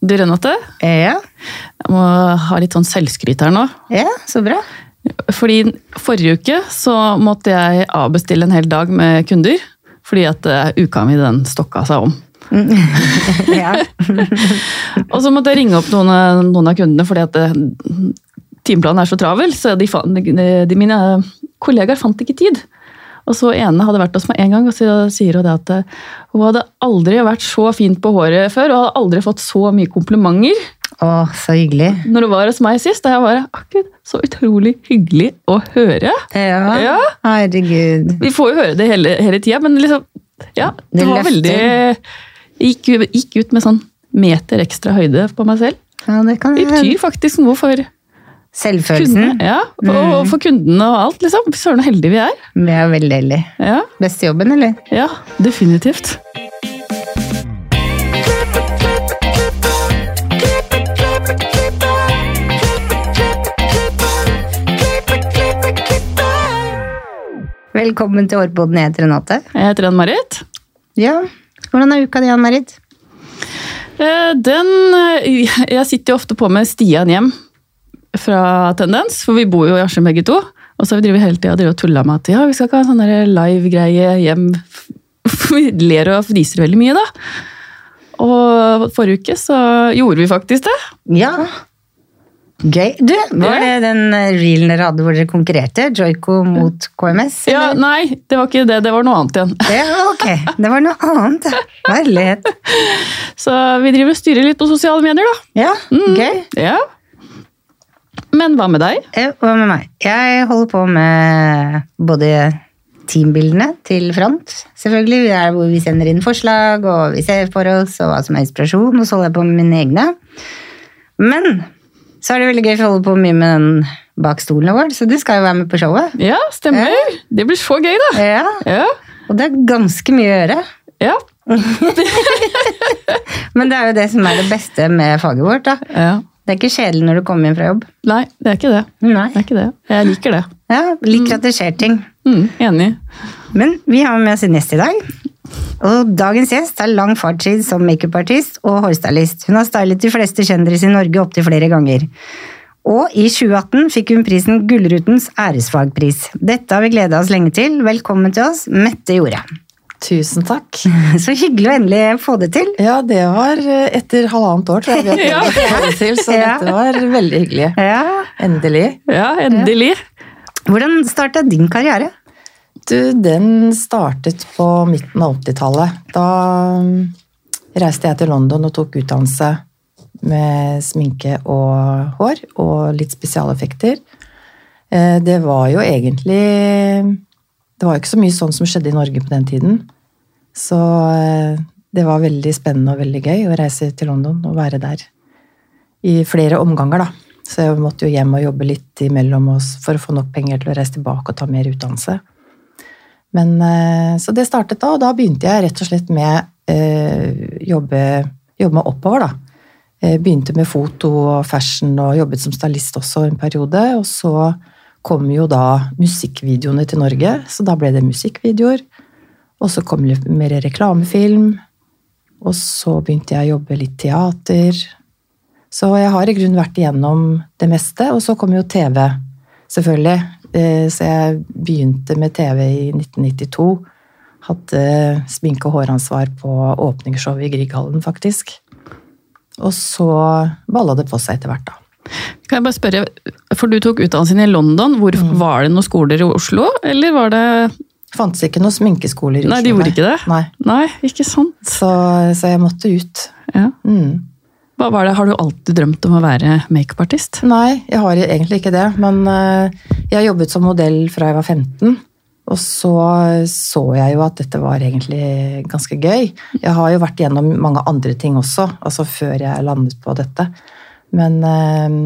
Du Renate, Ja, jeg må ha litt sånn selvskryt her nå. ja, så bra. Fordi forrige uke så måtte jeg avbestille en hel dag med kunder. Fordi at eh, uka mi den stokka seg om. Ja. Og så måtte jeg ringe opp noen, av- noen av kundene fordi at eh, timeplanen er så travel. Så de, de, de, mine kollegaer fant ikke tid. Og så ene hadde vært hos meg en gang, og så sier hun det at eh, hun hadde aldri vært så fint på håret før, og hadde aldri fått så mye komplimenter Å, så hyggelig. når hun var hos meg sist. Og jeg bare Akkurat, så utrolig hyggelig å høre. Ja, Ja. herregud. Vi får jo høre det hele, hele tida, men liksom Ja, det Det var veldig jeg gikk, gikk ut med sånn meter ekstra høyde på meg selv. Ja, det kan Det betyr faktisk noe for Selvfølelsen. kundene. Ja, og for kundene og alt, liksom. Søren så heldige vi er. Vi er veldig heldige. Ja, Beste jobben, eller? ja definitivt. Velkommen til Årboden. Jeg heter Renate. Jeg heter Ann-Marit. Ja, hvordan er uka di, Ann-Marit? Eh, Den eh, Jeg sitter jo ofte på med Stian hjem fra Tendens, for vi bor jo i Askim begge to. Og så har vi hele tida og tulla med at ja, vi skal ikke ha en sånn live-greie hjem. Vi ler og fniser veldig mye, da. Og forrige uke så gjorde vi faktisk det. Ja. Gøy. Du, var det den reelen dere hadde hvor dere konkurrerte? Joiko mot KMS? Ja. Nei, det var ikke det. Det var noe annet igjen. Ja, ok. Det var noe annet. Herlighet. Så vi driver og styrer litt på sosiale medier, da. Ja, gøy. Ja. Men hva med deg? Hva med meg? Jeg holder på med både teambildene til front, selvfølgelig. Det er hvor vi sender inn forslag, og vi ser for oss, og hva som er inspirasjon, og så holder jeg på med mine egne. Men så er det veldig gøy, for jeg holder på mye med den bak stolen vår, så du skal jo være med på showet. Ja, stemmer. Det blir så gøy, da. Ja, Ja. og det er ganske mye å gjøre. Ja. Men det er jo det som er det beste med faget vårt, da. ja. Det er ikke kjedelig når du kommer hjem fra jobb. Nei, det er ikke det. Nei. Det er ikke det. Jeg liker det. Ja, liker at det skjer ting. Mm, enig. Men vi har med oss en gjest i dag. Og dagens gjest er lang fartstid som makeupartist og hårstylist. Hun har stylet de fleste kjendiser i Norge opptil flere ganger. Og i 2018 fikk hun prisen Gullrutens æresfagpris. Dette har vi gleda oss lenge til. Velkommen til oss, Mette Jorde. Tusen takk. Så hyggelig å endelig få det til. Ja, det var eh, etter halvannet år, tror jeg. vi har fått det til, Så Ja. dette var veldig hyggelig. Ja. Endelig. Ja, endelig. Hvordan starta din karriere? Du, den startet på midten av 80-tallet. Da mm, reiste jeg til London og tok utdannelse med sminke og hår, og litt spesialeffekter. Eh, Det var jo egentlig Det var jo ikke så mye sånn som skjedde i Norge på den tiden. Så eh, det var veldig spennende og veldig gøy å reise til London og være der i flere omganger, da. Så jeg måtte jo hjem og jobbe litt imellom oss for å få nok penger til å reise tilbake og ta mer utdannelse. Men, eh, så det startet da, og da begynte jeg rett og slett med eh, jobbe, jobbe meg oppover, da. Eh, begynte med foto og fashion og jobbet som stylist også en periode. Og så kom jo da musikkvideoene til Norge, så da ble det musikkvideoer. Og så kom litt mer reklamefilm. Og så begynte jeg å jobbe litt teater. Så jeg har i grunnen vært igjennom det meste. Og så kom jo TV, selvfølgelig. Eh, Så jeg begynte med TV i 1992. Hadde sminke- og håransvar på åpningsshowet i Grieghallen, faktisk. Og så balla det på seg etter hvert, da. Kan jeg bare spørre, for du tok utdannelsen i London. Hvor, Mm. Var det noen skoler i Oslo, eller var det Fantes ikke noen sminkeskoler i Oslo. Nei, de gjorde ikke det? Nei. Nei, ikke sant. Så, så jeg måtte ut. Ja. Mm. Hva var det? Har du alltid drømt om å være makeupartist? Nei, jeg har egentlig ikke det. Men eh, jeg har jobbet som modell fra jeg var 15. Og så så jeg jo at dette var egentlig ganske gøy. Jeg har jo vært gjennom mange andre ting også, altså før jeg landet på dette. Men eh,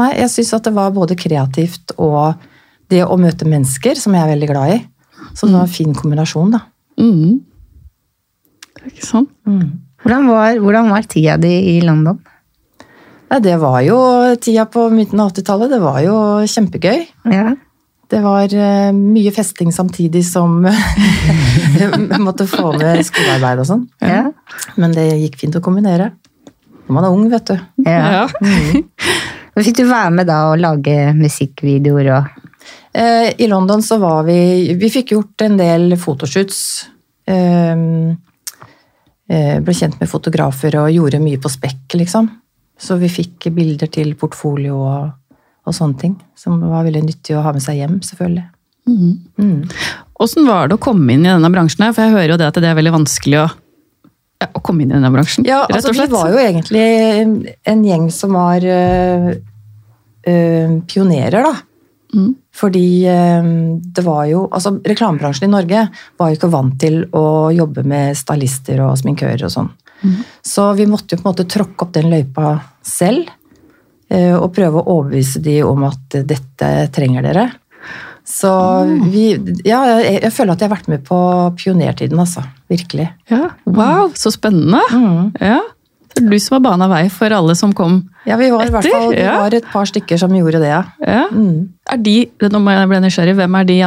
nei, jeg syns at det var både kreativt og det å møte mennesker, som jeg er veldig glad i. Så det var en fin kombinasjon, da. Mm. Det er ikke sant? Hvordan var, hvordan var tida di i London? Nei, det var jo tida på midten av 80-tallet. Det var jo kjempegøy. Ja. Det var eh, mye festing samtidig som jeg måtte få med skolearbeid og sånn. Ja. Men det gikk fint å kombinere. Når man er ung, vet du. Ja. Ja. Og Fikk du være med da og lage musikkvideoer og Eh, I London så var vi Vi fikk gjort en del fotoshoots. Eh, eh, ble kjent med fotografer og gjorde mye på spekk, liksom. Så vi fikk bilder til portfolio og, og sånne ting. Som var veldig nyttig å ha med seg hjem, selvfølgelig. Mm. Åssen var det å komme inn i denne bransjen? For jeg hører jo det at det er veldig vanskelig å, å komme inn i denne bransjen. Ja, rett altså og vi var jo egentlig en gjeng som var øh, øh, pionerer, da. Mm. Fordi øh, det var jo Altså, reklamebransjen i Norge var jo ikke vant til å jobbe med stylister og sminkører og sånn. Så vi måtte jo på en måte tråkke opp den løypa selv. og prøve å overbevise de om at dette trenger dere. Så vi Ja, jeg, jeg føler at jeg har vært med på pionertiden, altså. Virkelig. Ja, Wow, så spennende! Mm. Ja. Så du som har bana vei for alle som kom etter? Ja, vi var i hvert fall vi ja. var et par stykker som gjorde det, ja. Ja. Mm. Er de, nå må jeg bli nysgjerrig, hvem er de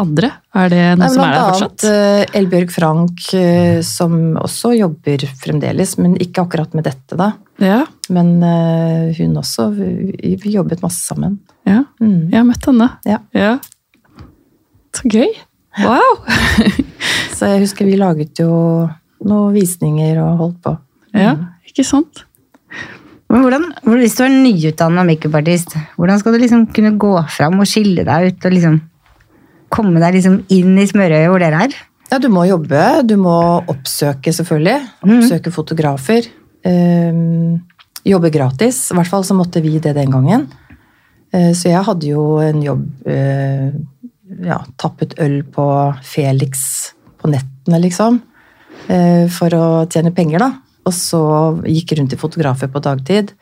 andre? Er det noen er som er der fortsatt? blant annet eh, Elbjørg Frank, eh, som også jobber fremdeles, men ikke akkurat med dette, da. Ja, Men eh, hun også. Vi, jobbet masse sammen. ja. Mm. Jeg har møtt henne. Ja. Så gøy! Wow! Så jeg husker vi laget jo noen visninger og holdt på. Ja, ikke sant? Men hvordan, Hvis du er nyutdanna makeupartist, hvordan skal du liksom kunne gå fram og skille deg ut og liksom komme deg liksom inn i smørøyet hvor dere er? Ja, du må jobbe. Du må oppsøke, selvfølgelig. Mm. Oppsøke fotografer. Um, jobbe gratis. I hvert fall så måtte vi det den gangen. Uh, så jeg hadde jo en jobb uh, Ja, tappet øl på Felix på nettene, liksom. Uh, for å tjene penger, da. Og så gikk rundt til fotografer på dagtid.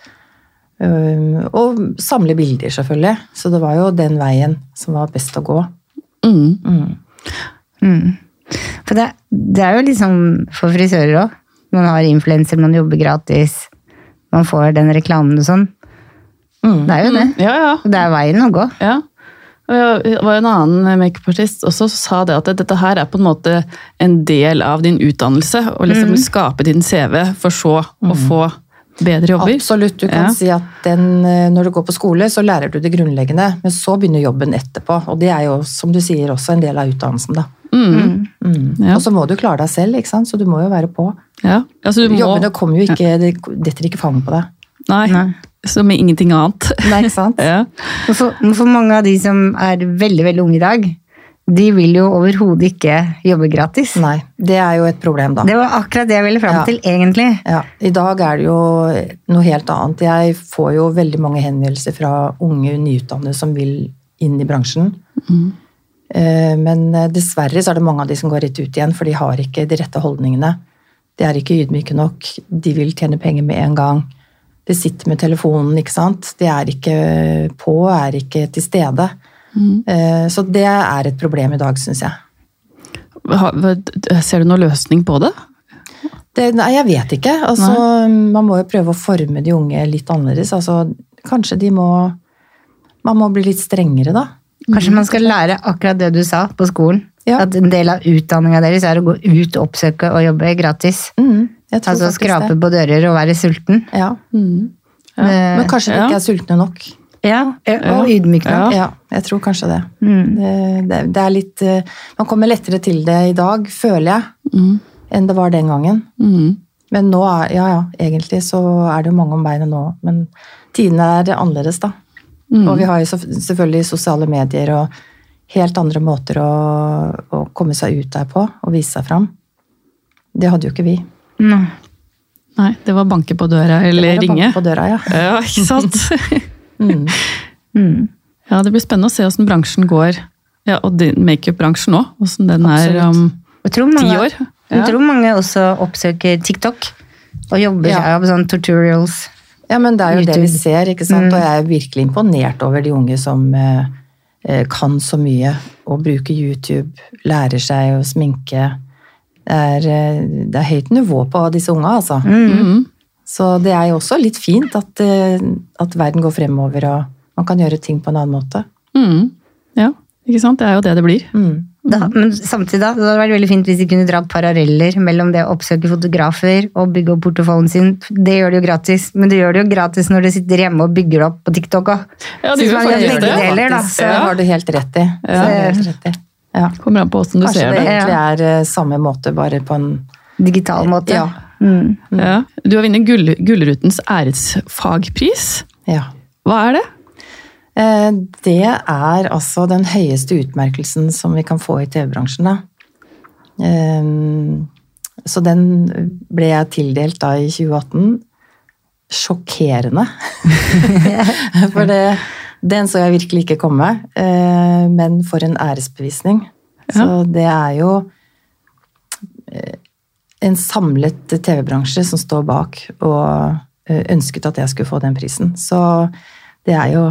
Eh, og samle bilder, selvfølgelig. Så det var jo den veien som var best å gå. Mm. Mm. Mm. For det, det er jo liksom for frisører òg. Man har influenser, man jobber gratis. Man får den reklamen og sånn. Mm. Det er jo det. Ja, ja. Det er veien å gå. ja. Det var en annen makeupartist også som sa det at dette her er på en måte en del av din utdannelse. Å liksom skape din CV for så å få bedre jobber. Absolutt. Du kan Ja. si at den, eh, når du går på skole, så lærer du det grunnleggende, men så begynner jobben etterpå. Og det er jo, som du sier, også en del av utdannelsen, da. Mm. Mm. Ja. Og så må du klare deg selv, ikke sant? så du må jo være på. Ja. Altså, du må, Jobbene kommer jo ikke, det detter ikke fanget på deg. Nei, Nei. som ingenting annet. Nei, ikke sant? Ja. For, for mange av de som er veldig veldig unge i dag, de vil jo overhodet ikke jobbe gratis. Nei, det er jo et problem, da. Det var akkurat det jeg ville fram Ja. til, egentlig. Ja, I dag er det jo noe helt annet. Jeg får jo veldig mange henvendelser fra unge nyutdannede som vil inn i bransjen. Mm. Men eh, dessverre så er det mange av de som går rett ut igjen, for de har ikke de rette holdningene. De er ikke ydmyke nok. De vil tjene penger med en gang. De sitter med telefonen, ikke sant. De er ikke på, er ikke til stede. Eh, Så det er et problem i dag, syns jeg. Ser du noen løsning på det? Det, nei, jeg vet ikke. Altså, man må jo prøve å forme de unge litt annerledes. Altså, kanskje de må Man må bli litt strengere, da. Kanskje man skal lære akkurat det du sa på skolen. Ja. At en del av utdanninga deres er å gå ut og oppsøke og jobbe gratis. Mm, Altså skrape det. på dører og være sulten. Ja. Ja. Men kanskje de Ja. ikke er sultne nok. Ja, og ydmyk nok. Ja, jeg tror kanskje det. Mm. Det, det, det er litt eh, Man kommer lettere til det i dag, føler jeg, Mm. enn det var den gangen. Mm. Men nå er Ja, ja, egentlig så er det jo mange om beinet nå. Men tidene er annerledes, da. Mm. Og vi har jo selvfølgelig sosiale medier og helt andre måter å, å komme seg ut der på og vise seg fram. Det hadde jo ikke vi. Nei. Nei, det var banke på døra eller Det var ringe. banke. På døra, ja. Ja, ikke sant? Mm. Mm. Ja, det blir spennende å se hvordan bransjen går. Ja, Og makeup-bransjen òg. Hvordan den er om um, ti år. jeg Ja. tror mange også oppsøker TikTok og jobber Ja. seg opp sånn tutorials. Ja, men det er jo det vi ser, ikke sant? Mm. Og jeg er virkelig imponert over de unge som eh, eh, kan så mye. Og bruker YouTube, lærer seg å sminke. Det er, eh, det er høyt nivå på disse unga, altså. Mm. Så det er jo også litt fint at, eh, at verden går fremover og man kan gjøre ting på en annen måte. Mm. Ja, ikke sant? Det er jo det det blir. Mm. Da, men samtidig da, det hadde vært veldig fint hvis de kunne dra paralleller mellom det å oppsøke fotografer og bygge opp porteføljen sin. Det gjør de jo gratis, men du gjør det jo gratis når du sitter hjemme og bygger det opp på TikTok òg. Ja, de gjør faktisk begge det. deler, da. Faktisk, Det har du helt rett i. Det du helt rett i. Ja. Kommer an på åssen du Kanskje ser det Kanskje det. egentlig er eh, samme måte, bare på en Digital måte. Ja. Mm. Ja. Du har vunnet Gull, Gullrutens æresfagpris. Ja. Hva er det? Eh, Det er altså den høyeste utmerkelsen som vi kan få i TV-bransjen. Eh, Så den ble jeg tildelt da i 2018. Sjokkerende. For det, den så jeg virkelig ikke komme. eh, Men for en æresbevisning. Så det er jo en samlet TV-bransje som står bak og eh, ønsket at jeg skulle få den prisen. Så det er jo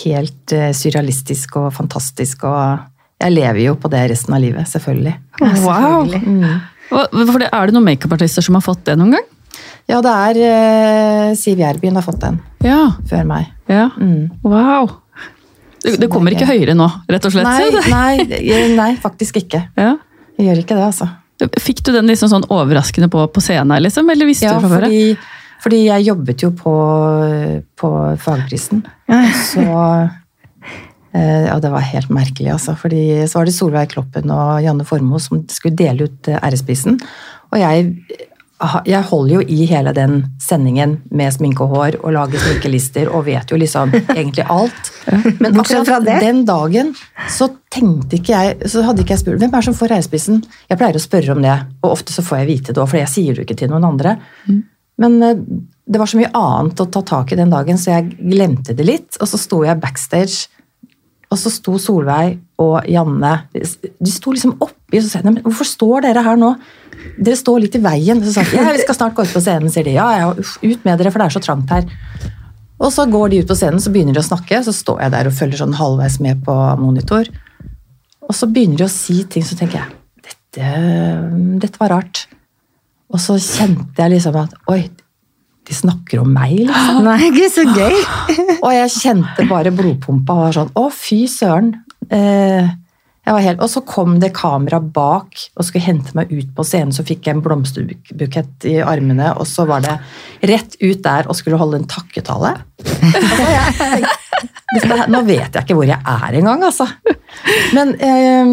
helt eh, surrealistisk og fantastisk, og jeg lever jo på det resten av livet, selvfølgelig. Wow! Mm. For det, er det noen makeupartister som har fått det noen gang? Ja, det er eh, Siv Gjerbyen har fått den Ja. før meg. ja. Mm. Wow! Det, det kommer ikke høyere nå, rett og slett? Nei, nei, nei, faktisk ikke. Ja. Jeg gjør ikke det, altså. Fikk du den liksom sånn overraskende på, på scenen, liksom? Eller visste Ja, du fra før? fordi, fordi jeg jobbet jo på, på fagprisen. Så eh, Ja, det var helt merkelig, altså. Fordi så var det Solveig Kloppen og Janne Formoe som skulle dele ut eh, æresprisen. Og jeg, jeg holder jo i hele den sendingen med sminke og hår og lager sminkelister og vet jo liksom egentlig alt. Men akkurat den dagen så tenkte ikke jeg Så hadde ikke jeg spurt hvem er det som får æresprisen. Jeg pleier å spørre om det, og ofte så får jeg vite det òg, for jeg sier det jo ikke til noen andre. Men eh, det var så mye annet å ta tak i den dagen, så jeg glemte det litt. Og så sto jeg backstage, og så sto Solveig og Janne De sto liksom oppi, og sa men hvorfor står dere her nå? Dere står litt i veien. Så sa de ja, vi skal snart gå ut på scenen, sier de. Ja, ja, ut med dere, for det er så trangt her. Og så går de ut på scenen, så begynner de å snakke, så står jeg der og følger sånn halvveis med på monitor. Og så begynner de å si ting, så tenker jeg dette, dette var rart. Og så kjente jeg liksom at oi, de snakker om meg, liksom. Nei, ikke så gøy! Og jeg kjente bare blodpumpa var sånn Å, fy søren. Eh, helt, og så kom det kamera bak og skulle hente meg ut på scenen. Så fikk jeg en blomsterbukett i armene, og så var det rett ut der og skulle holde en takketale. Jeg nå vet jeg ikke hvor jeg er engang, altså. Men eh,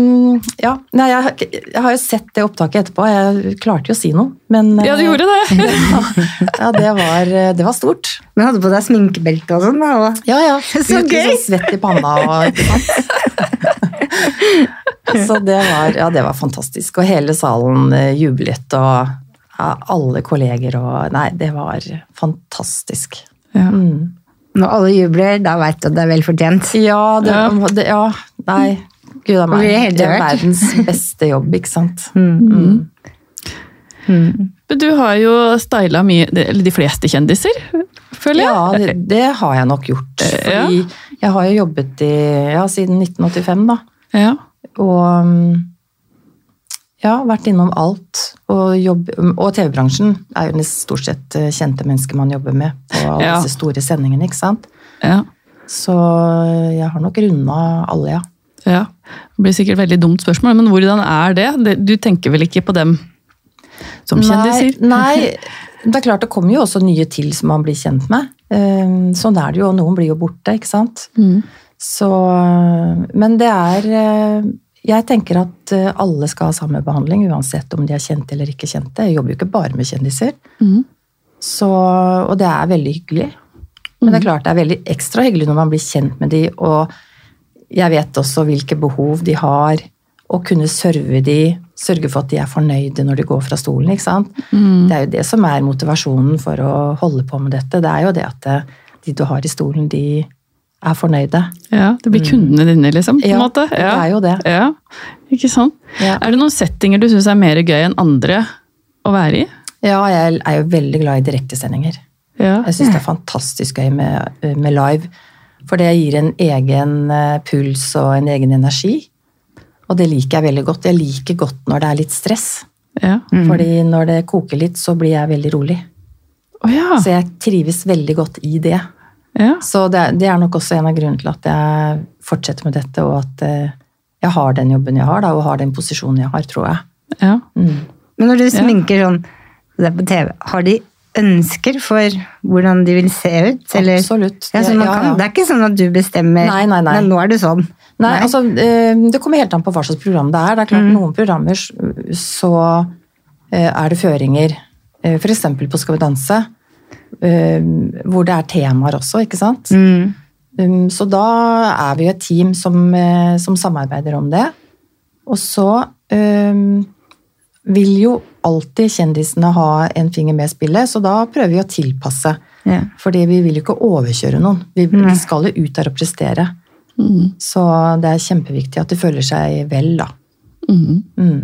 ja, nei, jeg, jeg har jo sett det opptaket etterpå. Jeg klarte jo å si noe. Men eh, Ja, du gjorde det! ja, det var, det var stort. Men hadde på deg sminkebelte og sånn, da. Ja, ja. Så Ut gøy! sånn svett i panna og ikke sant? Så det var, ja, det var fantastisk. Og hele salen eh, jublet, og ja, alle kolleger og Nei, det var fantastisk. Ja. Mm. Når alle jubler, da veit du at det er vel fortjent. Ja, det, Ja. det, ja, nei. Gud a meg. Det er verdens beste jobb, ikke sant. Mm. Men du har jo styla mye, eller de fleste kjendiser, føler jeg. Ja, det, det har jeg nok gjort. Ja. Jeg har jo jobbet i, ja, siden 1985, da. Ja. Og ja, vært innom alt. Og, og TV-bransjen er jo stort sett eh, kjente mennesker man jobber med på alle Ja. disse store sendingene, ikke sant. ja. Så jeg har nok runda alle, ja. Ja, Det blir sikkert et veldig dumt spørsmål, men hvordan er det? Du tenker vel ikke på dem som kjendiser? Nei, nei, det er klart det kommer jo også nye til som man blir kjent med. Eh, Sånn er det jo, noen blir jo borte, ikke sant. Mm. Så, men det er eh, Jeg tenker at eh, alle skal ha samme behandling, uansett om de er kjente eller ikke kjente. Jeg jobber jo ikke bare med kjendiser. Mm. Så, og det er veldig hyggelig. Men det er klart det er veldig ekstra hyggelig når man blir kjent med de, og jeg vet også hvilke behov de har, Å kunne serve de, sørge for at de er fornøyde når de går fra stolen. ikke sant? Mm. Det er jo det som er motivasjonen for å holde på med dette. Det er jo det at eh, de du har i stolen, de er fornøyde. Ja, Det blir kundene dine, liksom? på en Ja, måte. det er jo det. Ja, ikke sant? Ja. Er det noen settinger du syns er mer gøy enn andre å være i? Ja, jeg er jo veldig glad i direktesendinger. Ja. Jeg syns det er fantastisk gøy med, med live. For det gir en egen eh, puls og en egen energi. Og det liker jeg veldig godt. Jeg liker godt når det er litt stress. Ja. Fordi når det koker litt, så blir jeg veldig rolig. Oh, ja. Så jeg trives veldig godt i det. Ja. Så det, det er nok også en av grunnene til at jeg fortsetter med dette, og at eh, jeg har den jobben jeg har, da, og har den posisjonen jeg har, tror jeg. Ja. Men når du sminker sånn det er på TV, har de ønsker for hvordan de vil se ut? Eller? Absolutt. Ja, så man Ja, kan, ja. Det er ikke sånn at du bestemmer Nei, nei, nei. Men nå er det sånn. Nei, altså, eh, Det kommer helt an på hva slags program det er. Det er klart Noen programmer så eh, er det føringer, f.eks. på Skal vi danse, hvor det er temaer også, ikke sant? Mm. Um, Så da er vi jo et team som, eh, som samarbeider om det. Og så um, vil jo alltid kjendisene ha en finger med i spillet, så da prøver vi å tilpasse. Ja. Fordi vi vil jo ikke overkjøre noen. Vi, Nei. skal jo ut der og prestere. Så det er kjempeviktig at de føler seg vel, da. Mm. Mm.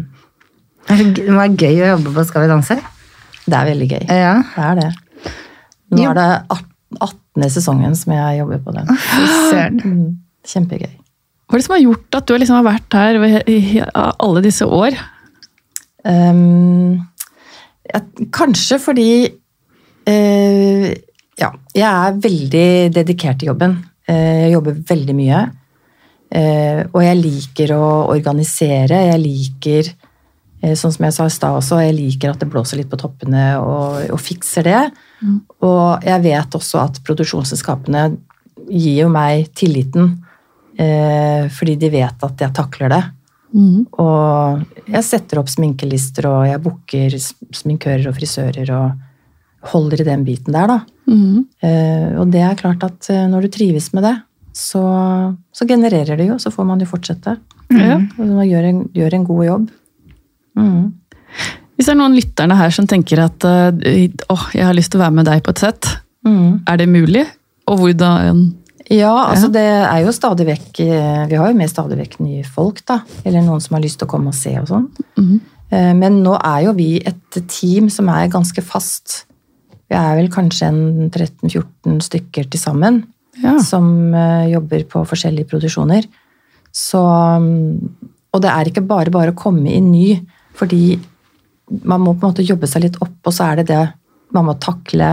Det må var gøy å jobbe på Skal vi danse. Det er veldig gøy. Ja. Det er det. Nå er det 18. sesongen som jeg jobber på den. Mm. Kjempegøy. Hva er det som har gjort at du liksom har vært her i alle disse år? Um, jeg- kanskje fordi uh, Ja, jeg er veldig dedikert i jobben. Uh, jeg jobber veldig mye. Uh, og jeg liker å organisere. Jeg liker, sånn som jeg sa i stad også, jeg liker at det blåser litt på toppene og, og fikser det. Og jeg vet også at produksjonsselskapene gir jo meg tilliten. Eh, fordi de vet at jeg takler det. Og jeg setter opp sminkelister, og jeg booker sminkører og frisører og holder i den biten der, da. Mm. Eh, og det er klart at eh, når du trives med det, så, så genererer det jo, så får man jo fortsette. Ja. Og man gjør en, gjør en god jobb. Mm. Hvis det er noen lytterne her som tenker at eh, åh, jeg har lyst til å være med deg på et sett, Mm. er det mulig? Og hvordan Ja, altså det er jo stadig vekk eh, Vi har jo med stadig vekk nye folk, da. Eller noen som har lyst til å komme og se og sånn. Mm. Men nå er jo vi et team som er ganske fast. Vi er vel kanskje en 13-14 stykker til sammen Ja. som jobber på forskjellige produksjoner. Så, mm, og det er ikke bare bare å komme inn ny, fordi man må på en måte jobbe seg litt opp, og så er det det man må takle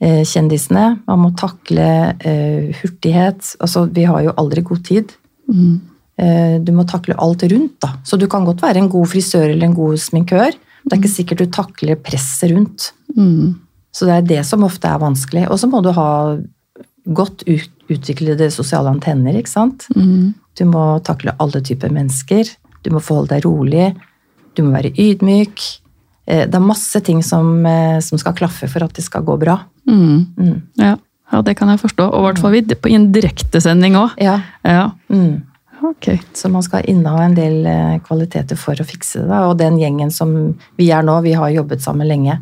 eh, kjendisene. Man må takle eh, hurtighet. Altså, vi har jo aldri god tid. Mm. Eh, du må takle alt rundt, da. Så du kan godt være en god frisør eller en god sminkør. Det er ikke sikkert du takler presset rundt. Mm. Så det er det som ofte er vanskelig. Og så må du ha godt ut, utviklede sosiale antenner, ikke sant. Mm. Du må takle alle typer mennesker. Du må forholde deg rolig. Du må være ydmyk. Eh, Det er masse ting som, eh, som skal klaffe for at det skal gå bra. Mm. Mm. Ja. ja, det kan jeg forstå. Og i hvert fall vi- på en direktesending òg. Ja. Ja. Mm. Okay. Så man skal inneha en del eh, kvaliteter for å fikse det. Og den gjengen som vi er nå, vi har jobbet sammen lenge.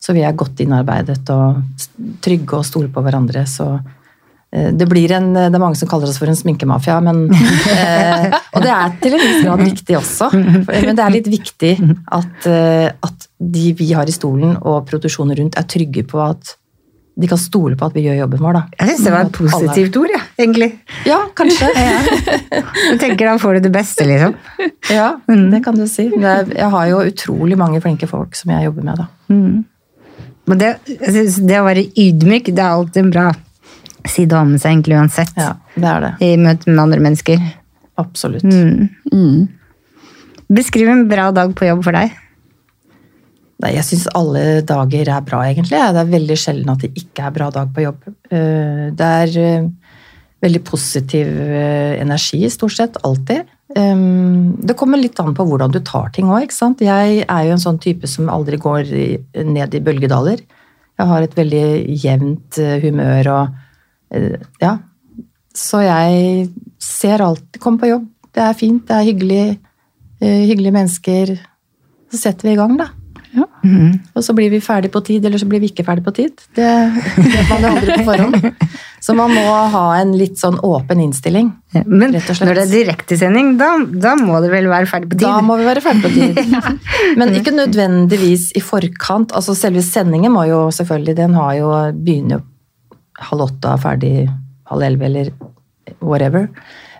Så vi er godt innarbeidet og trygge og stole på hverandre. Så det blir en Det er mange som kaller oss for en sminkemafia, men eh, Og det er til en viss grad viktig også. Men det er litt viktig at, eh, at de vi har i stolen og produksjonen rundt, er trygge på at de kan stole på at vi gjør jobben vår, da. Jeg syns det var et positivt ord, ja, egentlig. Ja, kanskje. Du tenker da får du det beste, liksom. Ja, det kan du si. Jeg har jo utrolig mange flinke folk som jeg jobber med, da. Men det, synes det å være ydmyk, det er alltid en bra side om seg, egentlig uansett. Ja, det er det. I møte med andre mennesker. Absolutt. Mhm. Beskriv en bra dag på jobb for deg. Nei, jeg syns alle dager er bra, egentlig. Det er veldig sjelden at det ikke er bra dag på jobb. Eh, Det er eh, veldig positiv eh, energi, stort sett. Alltid. Det kommer litt an på hvordan du tar ting òg, ikke sant. Jeg er jo en sånn type som aldri går ned i bølgedaler. Jeg har et veldig jevnt humør og Ja. Så jeg ser alltid Kom på jobb. Det er fint, det er hyggelig. eh, Hyggelige mennesker. Så setter vi i gang, da. Ja. Og så blir vi ferdig på tid, eller så blir vi ikke ferdig på tid. Det vet man jo aldri på forhånd. Så man må ha en litt sånn åpen innstilling. Men og slett. når det er direktesending, da, da må du vel være ferdig på tid? Da må vi være ferdig på tid. Men ikke nødvendigvis i forkant. Altså Selve sendingen må jo selvfølgelig, den har jo begynner jo halv åtte og er ferdig halv elleve eller whatever.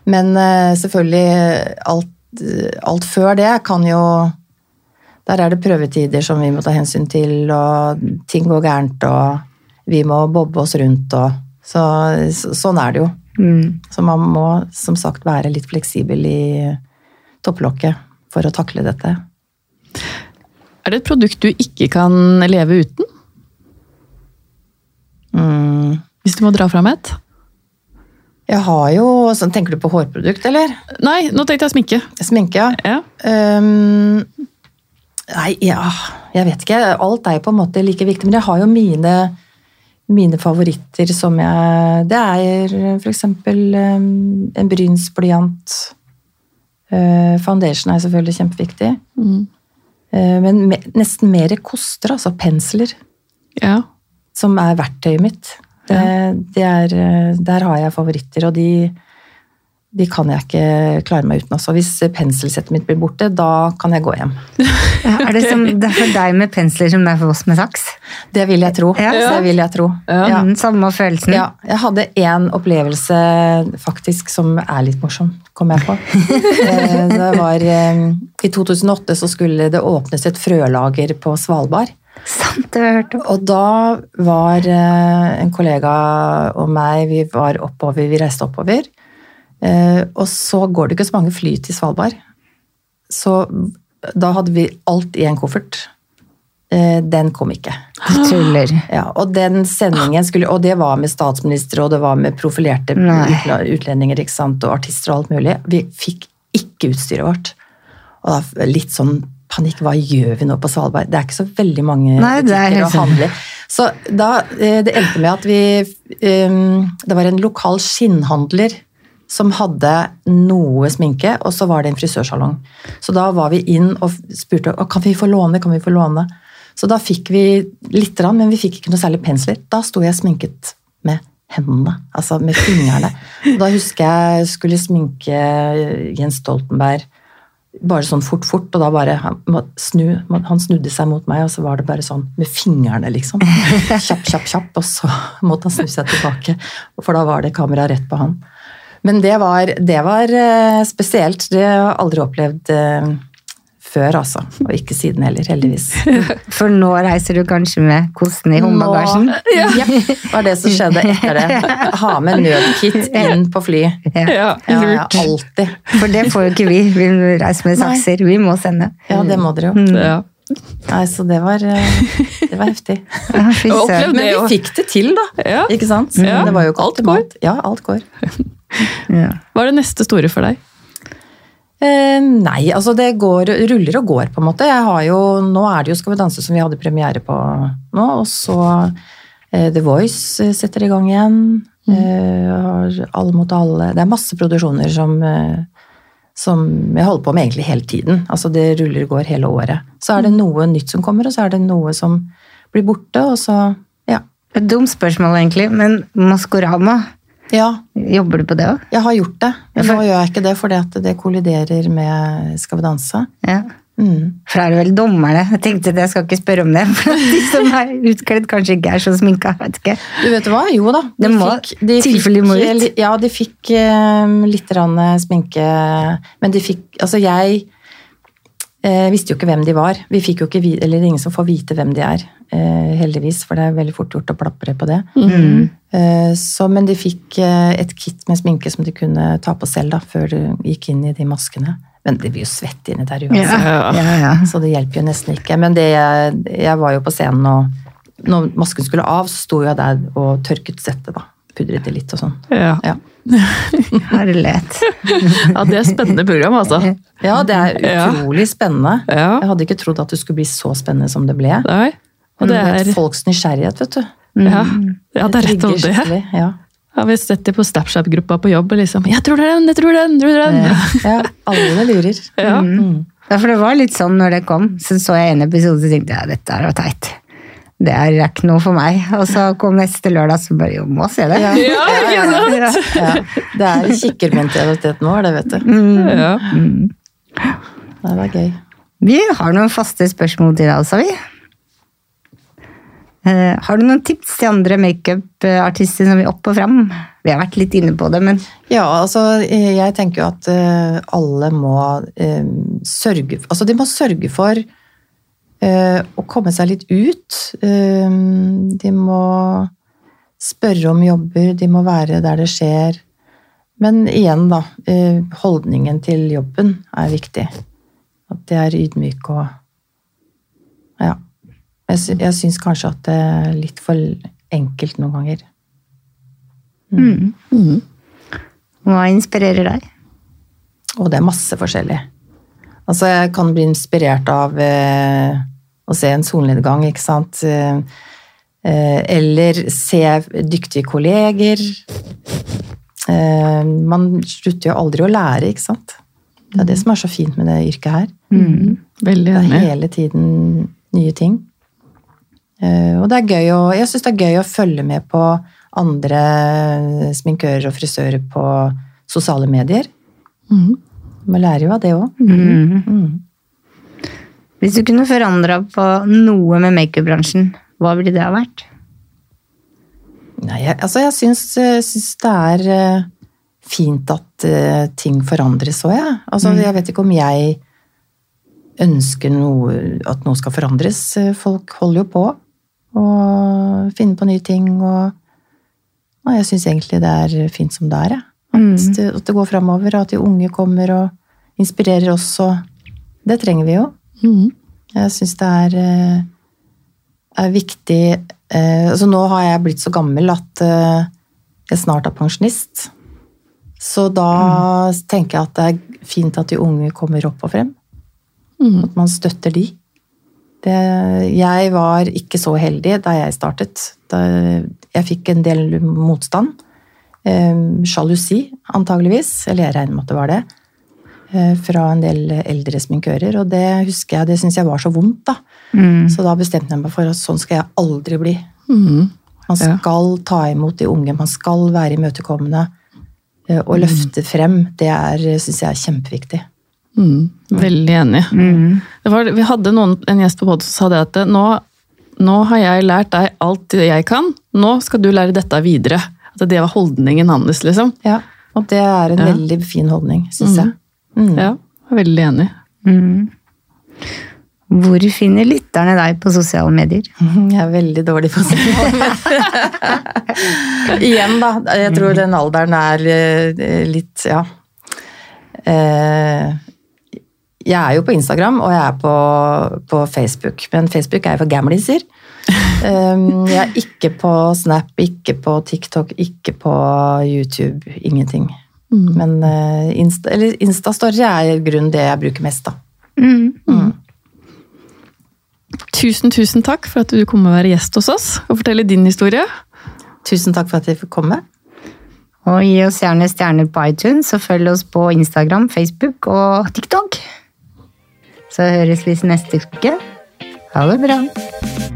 Men eh, selvfølgelig alt, alt før det kan jo Der er det prøvetider som vi må ta hensyn til, og ting går gærent, og vi må bobbe oss rundt og så, så, Sånn er det jo. Mm. Så man må som sagt være litt fleksibel i, topplokket for å takle dette. Er det et produkt du ikke kan leve uten? Mm. Hvis du må dra fram et? Jeg har jo sånn, Tenker du på hårprodukt, eller? Nei, nå tenkte jeg sminke. Sminke, ja. Ja. Um, nei, ja Jeg vet ikke. Alt er jo på en måte like viktig. Men jeg har jo mine, mine favoritter som jeg Det er f.eks. Um, en brynsblyant. Uh, foundation er selvfølgelig kjempeviktig. Mm. Uh, men me, nesten mer koster, altså pensler, ja. Som er verktøyet mitt. Det, det er, uh, der har jeg favoritter, og de, de kan jeg ikke klare meg uten. Altså. Hvis penselsettet mitt blir borte, da kan jeg gå hjem. Ja, er det, som, det er for deg med pensler som det er for oss med saks? Det vil jeg tro. Ja. Det vil jeg tro. Ja. Mm, samme følelsen. Ja, jeg hadde en opplevelse faktisk som er litt morsom, kom jeg på. Eh, det var, eh, I 2008 så skulle det åpnes et frølager på Svalbard. Sant, det har jeg hørt om. Og da var eh, en kollega og meg, vi var oppover, vi reiste oppover. Eh, Og så går det ikke så mange fly til Svalbard. Så da hadde vi alt i en koffert. Eh, Den kom ikke. Du tuller. Ja, og den sendingen skulle, og det var med statsministre, og det var med profilerte Nei. utlendinger, og artister og alt mulig. Vi fikk ikke utstyret vårt. Og da litt sånn panikk, hva gjør vi nå på Svalbard? Det er ikke så veldig mange Nei, er butikker å handle i. Så da, eh, det endte med at vi, eh, det var en lokal skinnhandler som hadde noe sminke, og så var det en frisørsalong. Så da var vi inn og spurte kan vi få låne, kan vi få låne. Så da fikk vi litt, men vi fikk ikke noe særlig pensler. Da sto jeg sminket med hendene, altså med fingrene. Da husker jeg skulle sminke Jens Stoltenberg bare sånn fort, fort, og da bare han, snu, han snudde seg mot meg, og så var det bare sånn med fingrene, liksom. Kjapp, kjapp, kjapp, og så måtte han snu seg tilbake, for da var det kamera rett på han. Men det var, det var eh, spesielt. Det har jeg aldri opplevd eh, før, altså. Og ikke siden heller, heldigvis. For nå reiser du kanskje med kosten i håndbagasjen? Ja. Ja, det var det som skjedde etter det. Ha med nødkit inn på fly. Ja. Ja, Ja, ja, alltid. For det får jo ikke vi. Vi reiser med Nei. sakser. Vi må sende. Ja, det må dere jo. Ja. Nei, så det var, eh, det var heftig. Ja, Men vi fikk det til, da. Ja. Ikke sant? Ja. Det var jo ikke Alt går. Ja, alt går. Ja. Hva er det neste store for deg? Eh, nei, altså det går, ruller og går, på en måte. Jeg har jo, nå er det jo Skal vi danse som vi hadde premiere på nå, og så eh, The Voice eh, setter i gang igjen. Eh, har Alle mot alle. Det er masse produksjoner som, eh, som jeg holder på med egentlig hele tiden. Altså det ruller og går hele året. Så er det noe nytt som kommer, og så er det noe som blir borte, og så ja. Et dumt spørsmål, egentlig, men Maskorama, Ja, jobber du på det òg? jeg har gjort det. Men nå gjør jeg ikke det fordi at det kolliderer med Skal vi danse. Ja. Mm. For da er det vel dommerne. Jeg tenkte at jeg skal ikke spørre om det. For de som er utkledd, kanskje ikke er så sminka. Vet ikke. Du vet hva? Jo da. Det må- fikk, de må ut. Ja, de fikk um, litt sminke, men de fikk Altså, jeg eh, visste jo ikke hvem de var. Vi fikk jo ikke eller ingen som får vite hvem de er, eh, heldigvis, for det er veldig fort gjort å plapre på det. Eh, så, men de fikk eh, et kit med sminke som de kunne ta på selv da, før de gikk inn i de maskene. Men de blir jo svette inni der uansett. ja, ja. Så det hjelper jo nesten ikke. Men det, jeg, jeg var jo på scenen, og når masken skulle av, så sto jeg der og tørket settet. da. Pudret det litt og sånn. Ja. Ja. Herlighet. ja, det er spennende program, altså. ja, det er Ja. utrolig spennende. Ja. Jeg hadde ikke trodd at det skulle bli så spennende som det ble. Nei. Og det er Folks nysgjerrighet, vet du. Ja, ja det er rett og slett det. Ja. Ja, vi setter på Snapchat-gruppa på jobb. og liksom, 'Jeg tror det er den! Jeg tror det er den! Tror det er den!' ja, alle lurer. Ja. Mm. Ja, for det var litt sånn når det kom. Så så jeg en episode og tenkte ja, dette er jo teit. Det er ikke noe for meg. Og så kom neste lørdag, så bare jo, må se det. Ja. Ja, ikke sant? Ja. Det er kikkermentalitet nå, det vet du. Ja. Det var gøy. Vi har noen faste spørsmål til deg også, vi. Eh, har du noen tips til andre makeupartister som vil opp og fram? Vi har vært litt inne på det, men Ja, altså eh, jeg tenker jo at eh, alle må eh, sørge Altså de må sørge for å komme seg litt ut. Eh, de må spørre om jobber, de må være der det skjer. Men igjen, da. eh, Holdningen til jobben er viktig. At det er ydmyk og Ja. Jeg, jeg syns kanskje at det er litt for enkelt noen ganger. Mm. Hva inspirerer deg? Og det er masse forskjellig. Altså, jeg kan bli inspirert av eh, å se en solnedgang, ikke sant. Eh, eh, eller se dyktige kolleger. Eh, man slutter jo aldri å lære, ikke sant. Det er det som er så fint med det yrket her. Veldig Det er hele tiden nye ting. Og det er gøy å, jeg syns det er gøy å følge med på andre sminkører og frisører på sosiale medier. Mm. Man lærer jo av det òg. Mm. Hvis du kunne forandra på noe med makeupbransjen, hva ville det ha vært? Nei, jeg, altså jeg syns, eh, syns det er eh, fint at eh, ting forandres òg, jeg. Altså, Jeg vet ikke om jeg ønsker noe, at noe skal forandres. Folk holder jo på og finner på nye ting. Og, og jeg syns egentlig det er fint som det er. jeg. At, det, at det går framover, og at de unge kommer og inspirerer oss. Og det trenger vi jo. Mhm. Jeg syns det er, eh, er viktig eh, altså Nå har jeg blitt så gammel at eh, jeg snart er pensjonist. Så da tenker jeg at det er fint at de unge kommer opp og frem. Mm. At man støtter de. Det, jeg var ikke så heldig da jeg startet. Da jeg fikk en del motstand. Eh, Sjalusi, antageligvis. Eller jeg regner med at det var det. Eh, Fra en del eldre sminkører. Og det husker jeg, det syns jeg var så vondt. da. Så da bestemte jeg meg for at sånn skal jeg aldri bli. Mm. Man Ja. skal ta imot de unge, man skal være imøtekommende. eh, Og løfte frem, det er, syns jeg er kjempeviktig. Mhm. Veldig enig. Det var, vi hadde noen, en gjest på podden som sa det at nå, nå har jeg lært deg alt jeg kan, nå skal du lære dette videre. At det var holdningen hans, liksom. Ja, Og det er en Ja. veldig fin holdning, syns jeg. Mm. Ja, veldig enig. Mm. Hvor finner lytterne deg på sosiale medier? Jeg er veldig dårlig på sosiale medier. Igjen, da. Jeg tror den alderen er eh, litt Ja. Eh, Jeg er jo på Instagram, og jeg er på, på Facebook. Men Facebook er jo for gamliser. Um, Jeg er ikke på Snap, ikke på TikTok, ikke på YouTube. Ingenting. Men uh, Insta, eller Instastory er i grunnen det jeg bruker mest, da. Tusen, tusen takk for at du kom og være gjest hos oss og fortelle din historie. Tusen takk for at jeg fikk komme. Og gi oss gjerne stjerner på iTunes, og følg oss på Instagram, Facebook og TikTok. Så høres vi neste uke. Ha det bra.